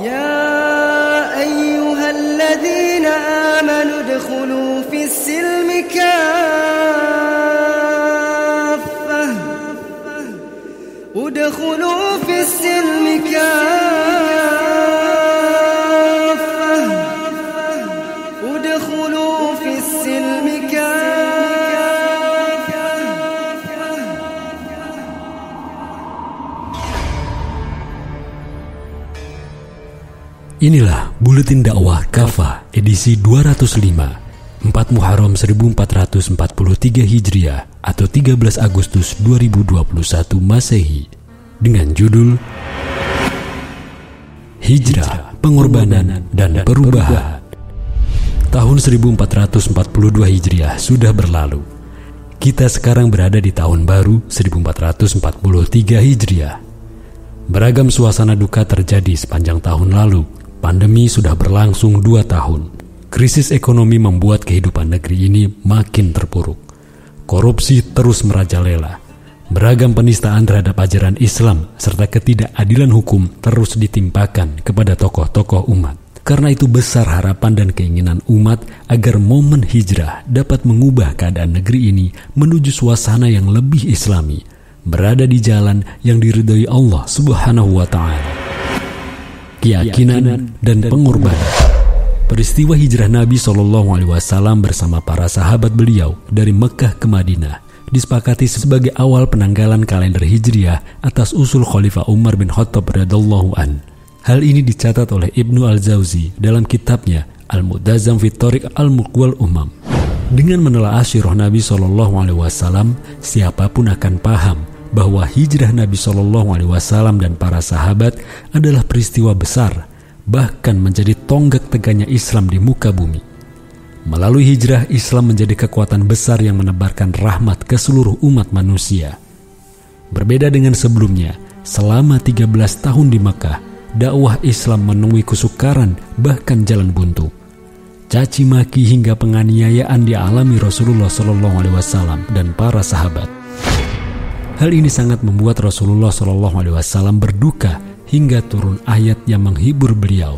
يا أيها الذين آمنوا ادخلوا في السلم كافة. ادخلوا في السلم كافة. Inilah Buletin Dakwah Kafa edisi 205 4 Muharram 1443 Hijriah atau 13 Agustus 2021 Masehi dengan judul Hijrah, Pengorbanan dan Perubahan. Tahun 1442 Hijriah sudah berlalu. Kita sekarang berada di tahun baru 1443 Hijriah. Beragam suasana duka terjadi sepanjang tahun lalu. Pandemi sudah berlangsung dua tahun. Krisis ekonomi membuat kehidupan negeri ini makin terpuruk. Korupsi terus merajalela. Beragam penistaan terhadap ajaran Islam serta ketidakadilan hukum terus ditimpakan kepada tokoh-tokoh umat. Karena itu besar harapan dan keinginan umat agar momen hijrah dapat mengubah keadaan negeri ini menuju suasana yang lebih islami, berada di jalan yang diridhoi Allah Subhanahu wa taala. Keyakinan dan pengorbanan. Peristiwa hijrah Nabi Shallallahu alaihi wasallam bersama para sahabat beliau dari Mekah ke Madinah disepakati sebagai awal penanggalan kalender Hijriah atas usul Khalifah Umar bin Khattab radhiyallahu an. Hal ini dicatat oleh Ibnu Al-Jauzi dalam kitabnya Al-Mudazzam fi Tariq Al-Muqwal Umam. Dengan menelaah syirah Nabi Shallallahu Alaihi Wasallam, siapa pun akan paham bahwa hijrah Nabi Shallallahu Alaihi Wasallam dan para sahabat adalah peristiwa besar, bahkan menjadi tonggak tegaknya Islam di muka bumi. Melalui hijrah, Islam menjadi kekuatan besar yang menebarkan rahmat ke seluruh umat manusia. Berbeda dengan sebelumnya, selama 13 tahun di Mekah, dakwah Islam menemui kesukaran bahkan jalan buntu. Caci maki hingga penganiayaan dialami Rasulullah Shallallahu Alaihi Wasallam dan para sahabat. Hal ini sangat membuat Rasulullah Shallallahu Alaihi Wasallam berduka hingga turun ayat yang menghibur beliau.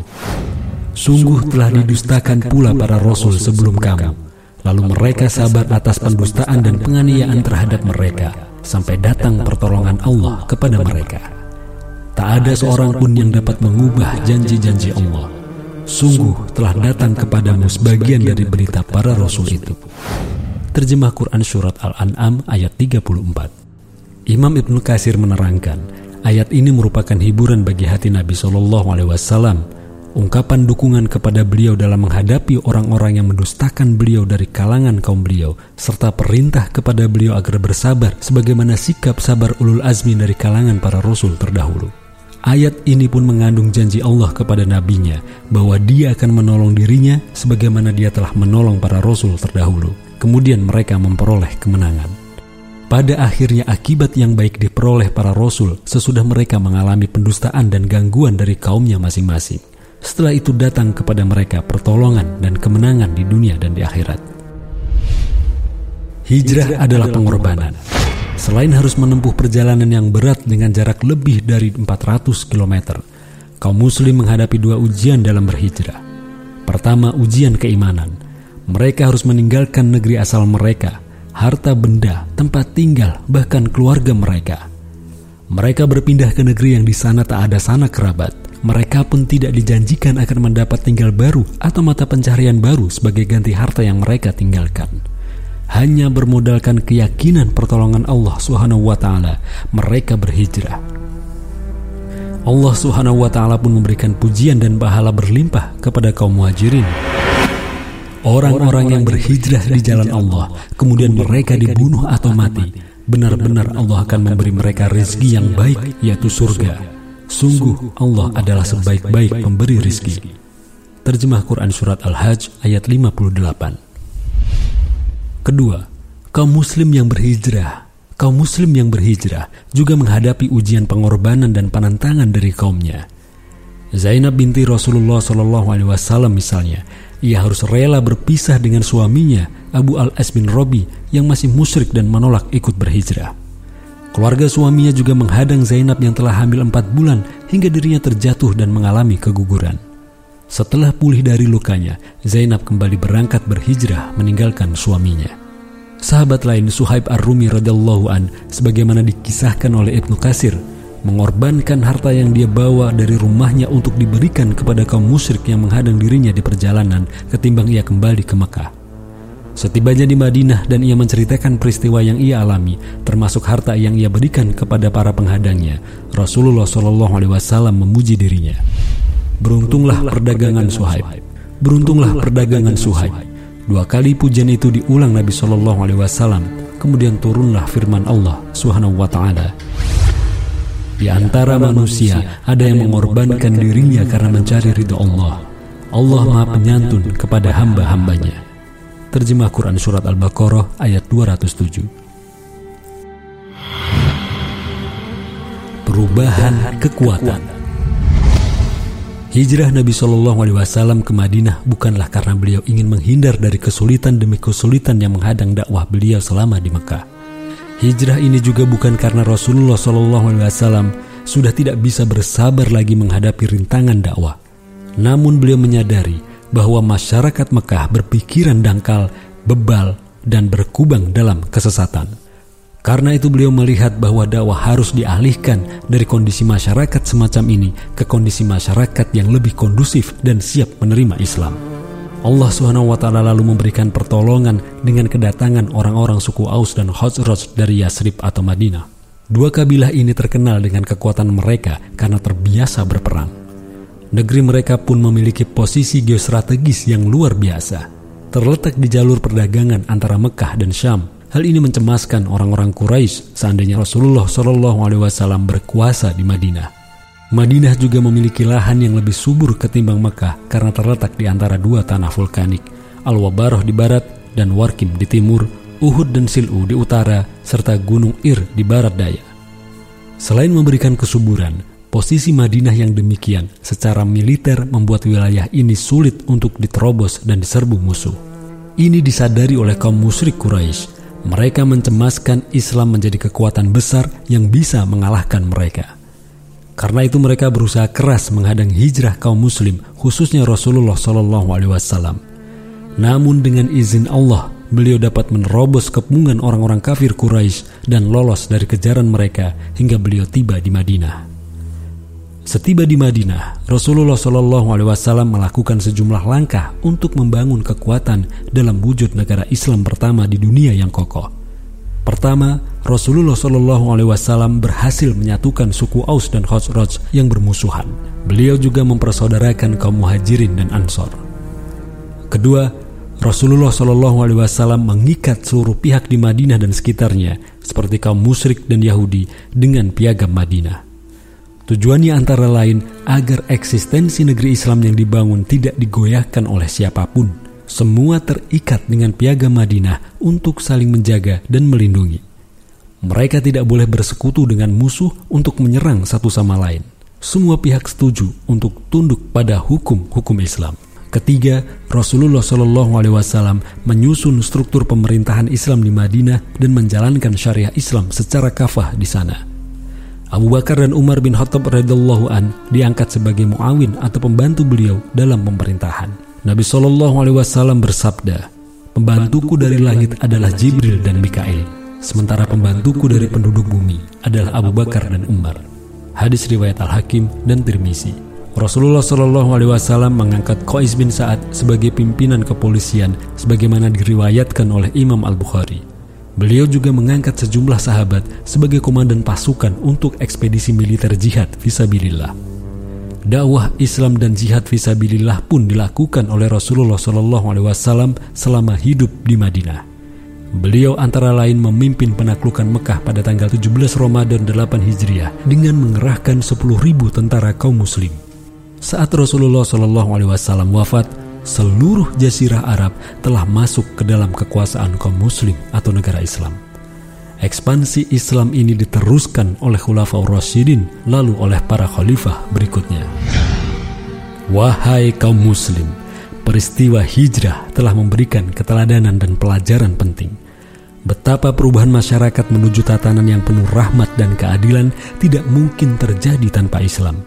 Sungguh telah didustakan pula para rasul sebelum kamu. Lalu mereka sabar atas pendustaan dan penganiayaan terhadap mereka sampai datang pertolongan Allah kepada mereka. Tak ada seorang pun yang dapat mengubah janji-janji Allah. Sungguh telah datang kepadamu sebagian dari berita para rasul itu. Terjemah Quran Surat Al-An'am ayat 34 Imam Ibnu Kasir menerangkan, ayat ini merupakan hiburan bagi hati Nabi Shallallahu Alaihi Wasallam, ungkapan dukungan kepada beliau dalam menghadapi orang-orang yang mendustakan beliau dari kalangan kaum beliau, serta perintah kepada beliau agar bersabar, sebagaimana sikap sabar ulul azmi dari kalangan para rasul terdahulu. Ayat ini pun mengandung janji Allah kepada nabinya bahwa dia akan menolong dirinya sebagaimana dia telah menolong para rasul terdahulu. Kemudian mereka memperoleh kemenangan. Pada akhirnya akibat yang baik diperoleh para rasul sesudah mereka mengalami pendustaan dan gangguan dari kaumnya masing-masing. Setelah itu datang kepada mereka pertolongan dan kemenangan di dunia dan di akhirat. Hijrah adalah pengorbanan. Selain harus menempuh perjalanan yang berat dengan jarak lebih dari 400 km, kaum muslim menghadapi dua ujian dalam berhijrah. Pertama, ujian keimanan. Mereka harus meninggalkan negeri asal mereka, harta benda, tempat tinggal, bahkan keluarga mereka. Mereka berpindah ke negeri yang di sana tak ada sanak kerabat. Mereka pun tidak dijanjikan akan mendapat tinggal baru atau mata pencaharian baru sebagai ganti harta yang mereka tinggalkan. Hanya bermodalkan keyakinan pertolongan Allah Subhanahu wa taala, mereka berhijrah. Allah Subhanahu wa taala pun memberikan pujian dan pahala berlimpah kepada kaum muhajirin. Orang-orang yang berhijrah di jalan Allah, kemudian mereka dibunuh atau mati, benar-benar Allah akan memberi mereka rezeki yang baik, yaitu surga. Sungguh Allah adalah sebaik-baik pemberi rizki. Terjemah Quran Surat Al-Hajj ayat 58 Kedua, kaum muslim yang berhijrah Kaum muslim yang berhijrah juga menghadapi ujian pengorbanan dan penantangan dari kaumnya. Zainab binti Rasulullah Shallallahu Alaihi Wasallam misalnya, ia harus rela berpisah dengan suaminya Abu Al As bin Robi yang masih musyrik dan menolak ikut berhijrah. Keluarga suaminya juga menghadang Zainab yang telah hamil empat bulan hingga dirinya terjatuh dan mengalami keguguran. Setelah pulih dari lukanya, Zainab kembali berangkat berhijrah meninggalkan suaminya. Sahabat lain Suhaib Ar-Rumi radhiyallahu an sebagaimana dikisahkan oleh Ibnu Kasir mengorbankan harta yang dia bawa dari rumahnya untuk diberikan kepada kaum musyrik yang menghadang dirinya di perjalanan ketimbang ia kembali ke Mekah. Setibanya di Madinah dan ia menceritakan peristiwa yang ia alami, termasuk harta yang ia berikan kepada para penghadangnya, Rasulullah Shallallahu Alaihi Wasallam memuji dirinya. Beruntunglah perdagangan Suhaib. Beruntunglah perdagangan Suhaib. Dua kali pujian itu diulang Nabi Shallallahu Alaihi Wasallam. Kemudian turunlah firman Allah Subhanahu Wa Taala. Di antara manusia ada yang mengorbankan dirinya karena mencari ridho Allah. Allah Maha Penyantun kepada hamba-hambanya. Terjemah Quran Surat Al-Baqarah ayat 207 Perubahan kekuatan Hijrah Nabi Shallallahu Alaihi Wasallam ke Madinah bukanlah karena beliau ingin menghindar dari kesulitan demi kesulitan yang menghadang dakwah beliau selama di Mekah. Hijrah ini juga bukan karena Rasulullah Wasallam sudah tidak bisa bersabar lagi menghadapi rintangan dakwah. Namun beliau menyadari bahwa masyarakat Mekah berpikiran dangkal, bebal, dan berkubang dalam kesesatan. Karena itu beliau melihat bahwa dakwah harus dialihkan dari kondisi masyarakat semacam ini ke kondisi masyarakat yang lebih kondusif dan siap menerima Islam. Allah Subhanahu wa taala lalu memberikan pertolongan dengan kedatangan orang-orang suku Aus dan Khazraj dari Yasrib atau Madinah. Dua kabilah ini terkenal dengan kekuatan mereka karena terbiasa berperang. Negeri mereka pun memiliki posisi geostrategis yang luar biasa. Terletak di jalur perdagangan antara Mekah dan Syam. Hal ini mencemaskan orang-orang Quraisy seandainya Rasulullah Shallallahu Alaihi Wasallam berkuasa di Madinah. Madinah juga memiliki lahan yang lebih subur ketimbang Mekah karena terletak di antara dua tanah vulkanik, Al-Wabaroh di barat dan Warkim di timur, Uhud dan Sil'u di utara, serta Gunung Ir di barat daya. Selain memberikan kesuburan, Posisi Madinah yang demikian secara militer membuat wilayah ini sulit untuk diterobos dan diserbu musuh. Ini disadari oleh kaum musyrik Quraisy. Mereka mencemaskan Islam menjadi kekuatan besar yang bisa mengalahkan mereka. Karena itu mereka berusaha keras menghadang hijrah kaum muslim, khususnya Rasulullah Shallallahu alaihi wasallam. Namun dengan izin Allah, beliau dapat menerobos kepungan orang-orang kafir Quraisy dan lolos dari kejaran mereka hingga beliau tiba di Madinah. Setiba di Madinah, Rasulullah Shallallahu Alaihi Wasallam melakukan sejumlah langkah untuk membangun kekuatan dalam wujud negara Islam pertama di dunia yang kokoh. Pertama, Rasulullah Shallallahu Alaihi Wasallam berhasil menyatukan suku Aus dan Khazraj yang bermusuhan. Beliau juga mempersaudarakan kaum Muhajirin dan Ansor. Kedua, Rasulullah Shallallahu Alaihi Wasallam mengikat seluruh pihak di Madinah dan sekitarnya, seperti kaum musyrik dan Yahudi, dengan piagam Madinah. Tujuannya antara lain agar eksistensi negeri Islam yang dibangun tidak digoyahkan oleh siapa pun. Semua terikat dengan piagam Madinah untuk saling menjaga dan melindungi. Mereka tidak boleh bersekutu dengan musuh untuk menyerang satu sama lain. Semua pihak setuju untuk tunduk pada hukum-hukum Islam. Ketiga, Rasulullah Shallallahu Alaihi Wasallam menyusun struktur pemerintahan Islam di Madinah dan menjalankan syariah Islam secara kafah di sana. Abu Bakar dan Umar bin Khattab radhiyallahu an diangkat sebagai muawin atau pembantu beliau dalam pemerintahan. Nabi Shallallahu alaihi wasallam bersabda, "Pembantuku dari langit adalah Jibril dan Mikail, sementara pembantuku dari penduduk bumi adalah Abu Bakar dan Umar." Hadis riwayat Al-Hakim dan Tirmizi. Rasulullah Shallallahu Alaihi Wasallam mengangkat Qais bin Saad sebagai pimpinan kepolisian, sebagaimana diriwayatkan oleh Imam Al Bukhari. Beliau juga mengangkat sejumlah sahabat sebagai komandan pasukan untuk ekspedisi militer jihad visabilillah. Dakwah Islam dan jihad visabilillah pun dilakukan oleh Rasulullah Shallallahu Alaihi Wasallam selama hidup di Madinah. Beliau antara lain memimpin penaklukan Mekah pada tanggal 17 Ramadan 8 Hijriah dengan mengerahkan 10.000 tentara kaum muslim. Saat Rasulullah Shallallahu Alaihi Wasallam wafat, seluruh jazirah Arab telah masuk ke dalam kekuasaan kaum muslim atau negara Islam. Ekspansi Islam ini diteruskan oleh Khulafaur Rasyidin lalu oleh para khalifah berikutnya. Wahai kaum muslim, peristiwa hijrah telah memberikan keteladanan dan pelajaran penting. Betapa perubahan masyarakat menuju tatanan yang penuh rahmat dan keadilan tidak mungkin terjadi tanpa Islam.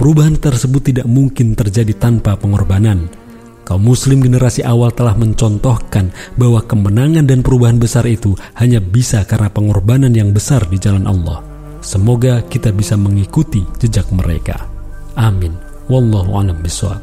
perubahan tersebut tidak mungkin terjadi tanpa pengorbanan. Kaum muslim generasi awal telah mencontohkan bahwa kemenangan dan perubahan besar itu hanya bisa karena pengorbanan yang besar di jalan Allah. Semoga kita bisa mengikuti jejak mereka. Amin. Wallahu a'lam bishawab.